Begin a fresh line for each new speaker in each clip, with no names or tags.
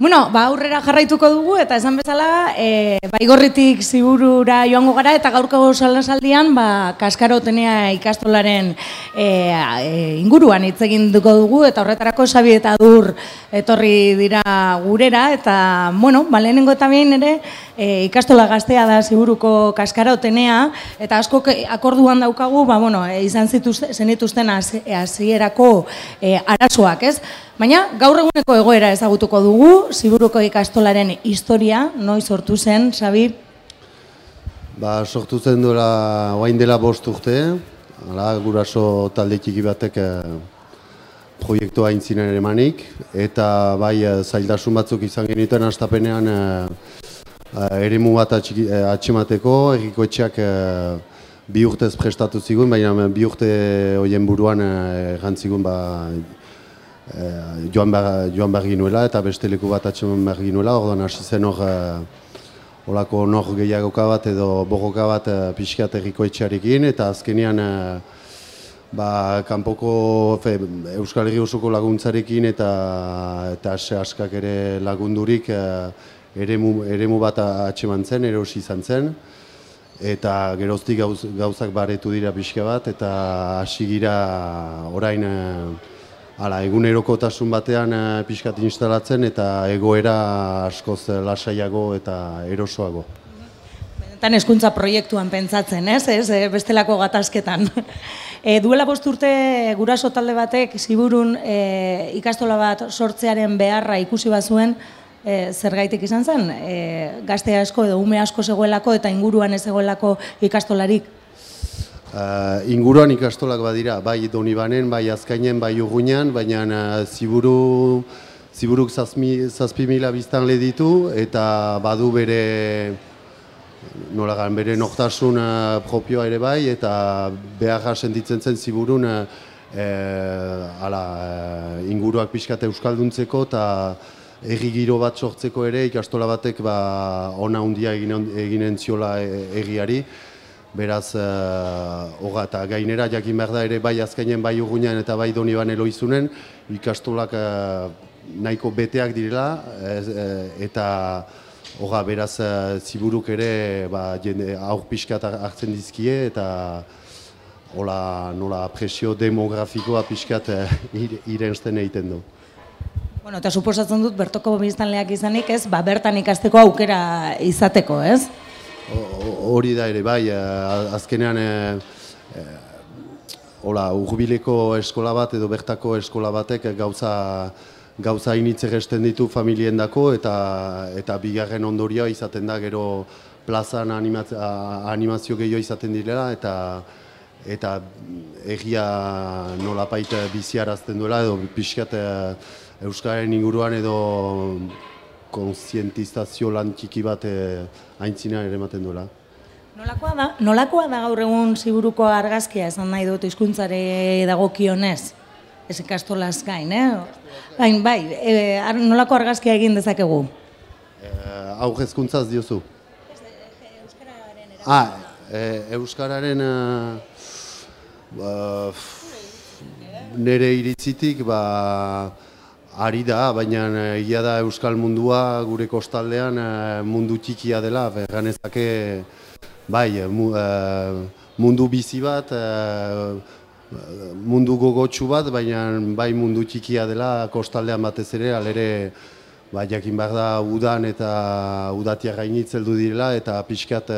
Bueno, ba, aurrera jarraituko dugu eta esan bezala, e, baigorritik ziburura joango gara eta gaurko salasaldian, ba, kaskarotenea ikastolaren e, e, inguruan hitz egin duko dugu eta horretarako sabi eta dur etorri dira gurera eta, bueno, ba, lehenengo eta behin ere, e, ikastola gaztea da ziburuko kaskarotenea eta asko akorduan daukagu, ba, bueno, e, izan zituzten, zenituzten hasierako e, arazoak, ez? Baina gaur eguneko egoera ezagutuko dugu, Ziburuko ikastolaren historia, noiz sortu zen, Sabi?
Ba, sortu zen duela, oain dela bost urte, ala, guraso talde txiki batek eh, proiektua emanik, eta bai eh, zaildasun batzuk izan genituen astapenean eh, eremu bat eh, atxemateko, erriko etxeak eh, bi urtez prestatu zigun, baina bi urte hoien buruan eh, gantzigun ba, Eh, joan, behar, ginuela eta beste leku bat atxeman behar ginuela, orduan hasi zen hor uh, olako nor gehiagoka bat edo bogoka bat uh, pixkat erriko etxearekin eta azkenean ba, kanpoko fe, Euskal Herri osoko laguntzarekin eta eta askak ere lagundurik eremu, eremu bat atxeman zen, erosi izan zen eta geroztik gauz, gauzak baretu dira pixka bat eta hasi gira orain Hala, egunerokotasun batean e, pixkat instalatzen eta egoera askoz lasaiago eta erosoago.
Benetan eskuntza proiektuan pentsatzen, ez? ez? Bestelako gatazketan. E, duela bost urte guraso talde batek ziburun e, ikastola bat sortzearen beharra ikusi bazuen e, zer gaitik izan zen? E, gazte asko edo ume asko zegoelako eta inguruan ez zegoelako ikastolarik?
Uh, inguruan ikastolak badira, bai Donibanen, bai Azkainen, bai Urruñan, baina uh, ziburu, ziburuk zazpi mila biztan ditu eta badu bere nolagan, bere noktasun uh, propioa ere bai eta behar sentitzen zen ziburun uh, ala, uh, inguruak pixkat euskalduntzeko eta erri giro bat sortzeko ere ikastola batek ba, ona handia eginen, eginen ziola egiari beraz uh, eta gainera jakin behar da ere bai azkainen bai urgunean eta bai doni ban eloizunen ikastolak uh, nahiko beteak direla eh, eta oga, beraz ziburuk ere ba, jende, aur pixkat hartzen dizkie eta hola, nola presio demografikoa pixkat irensten egiten du.
Bueno, eta suposatzen dut bertoko biztanleak izanik ez, ba, bertan ikasteko aukera izateko, ez?
hori da ere, bai, eh, azkenean e, e, hola, urbileko eskola bat edo bertako eskola batek gauza gauza initze gesten ditu familien dako eta, eta bigarren ondorioa izaten da gero plazan animazio gehiago izaten direla eta eta egia nolapait biziarazten duela edo pixkat Euskaren inguruan edo konsientizazio lan txiki bat e, aintzina ere ematen duela.
Nolakoa da, nolakoa da gaur egun ziburuko argazkia esan nahi dut hizkuntzare dagokionez? Ez ikastolaz gain, eh? Bain, bai, e, nolako argazkia egin dezakegu?
E, hau hezkuntzaz diozu? Euskararen Ah, e, Euskararen... ba, nere iritzitik, ba, ari da, baina egia da Euskal mundua gure kostaldean eh, mundu txikia dela, ganezake bai, eh, mundu bizi bat, eh, mundu gogotsu bat, baina bai mundu txikia dela kostaldean batez ere, alere ba, jakin behar da udan eta udatia gainitzeldu direla eta pixkat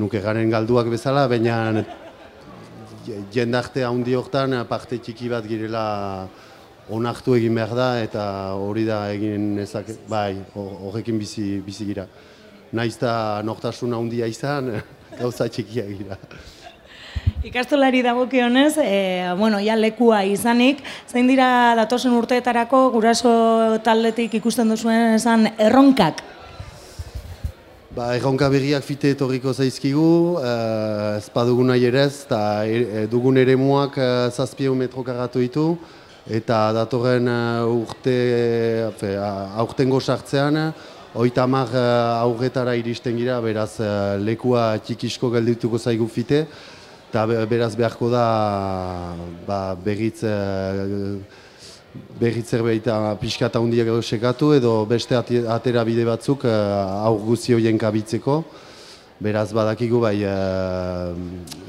nuke garen galduak bezala, baina jendarte handi hortan parte txiki bat girela onartu egin behar da eta hori da egin ezak, bai, horrekin bizi, bizi gira. Naiz da nortasun handia izan, gauza txikia gira.
Ikastolari dagoki honez, e, bueno, ja lekua izanik, zein dira datosen urteetarako guraso taldetik ikusten duzuen esan erronkak?
Ba, erronka berriak fite etorriko zaizkigu, uh, ez badugun nahi ere ez, eta e, dugun ere muak uh, zazpio metro karatu ditu, eta datorren uh, urte, fe, aurtengo sartzean, oita mar uh, aurretara iristen gira, beraz lekua txikisko geldituko zaigu fite, eta beraz beharko da ba, berriz berriz zerbait pixka eta hundiak sekatu edo beste atera bide batzuk aur guzi horien kabitzeko. Beraz badakigu bai eh,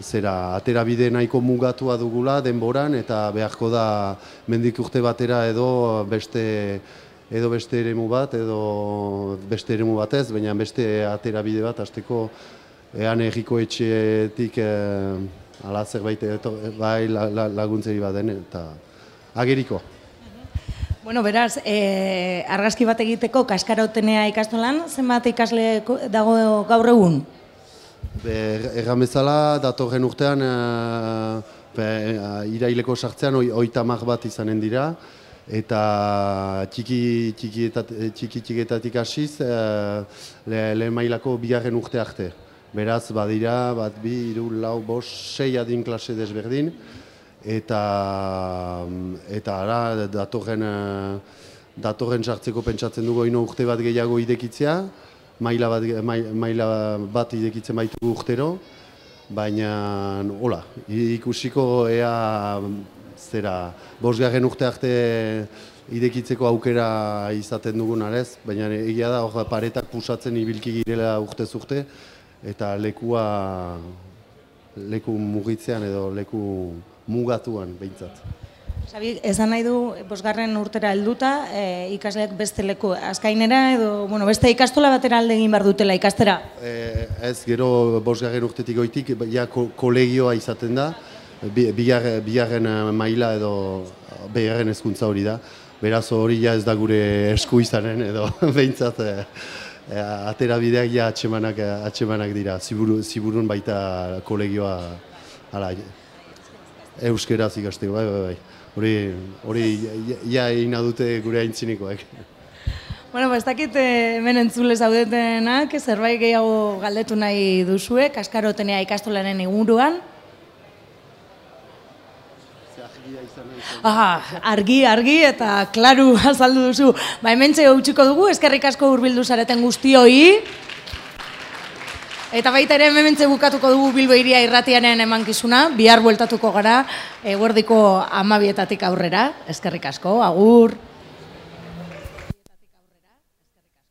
zera atera bide nahiko mugatua dugula denboran eta beharko da mendik urte batera edo beste edo beste eremu bat edo beste eremu batez, baina beste atera bide bat hasteko ean erriko etxetik eh, ala zerbait eto, bai la, la, laguntzeri baden eta ageriko.
Bueno, beraz, e, argazki bat egiteko kaskarotenea ikastolan, zenbat ikasle dago gaur egun?
Erran bezala, datorren urtean, uh, be, eh, iraileko sartzean oi, oitamak bat izanen dira, eta txiki, txiki txiketatik hasiz, uh, le, lehen mailako bigarren urte arte. Beraz, badira, bat bi, hiru, lau, bost, sei adin klase desberdin, eta, eta ara, datorren, datorren sartzeko pentsatzen dugu ino urte bat gehiago idekitzea, maila bat, mai- maila bat idekitzen baitugu urtero, baina, hola, ikusiko ea zera, bosgarren urte arte idekitzeko aukera izaten dugun arez, baina egia da hor paretak pusatzen ibilki girela urte, eta lekua leku mugitzean edo leku mugatuan behintzat.
Sabi, esan nahi du, bosgarren urtera helduta, e, ikasleak beste leku azkainera edo, bueno, beste ikastola batera alde egin behar dutela ikastera.
E, ez gero bosgarren urtetik goitik, ja ko, kolegioa izaten da, bi- bigar, bigarren eh, maila edo bigarren hezkuntza hori da. Beraz hori ja ez da gure esku izanen edo behintzat e, atera bideak ja atxemanak, atxemanak dira. Ziburu, ziburun baita kolegioa hala, euskeraz ikasteko, bai, bai, bai. Hori, hori ja- egin dute gure aintzinikoek.
Bueno, ba, ez dakit eh, hemen entzule zaudetenak, zerbait gehiago galdetu nahi duzue, kaskarotenea ikastolaren inguruan. Aha, argi, argi eta klaru azaldu duzu. Ba, hemen utziko dugu, eskerrik asko hurbildu zareten guztioi. Eta baita ere hementxe bukatuko dugu Bilbo iria irratiaren emankizuna, bihar bueltatuko gara, eguerdiko amabietatik aurrera, eskerrik asko, agur.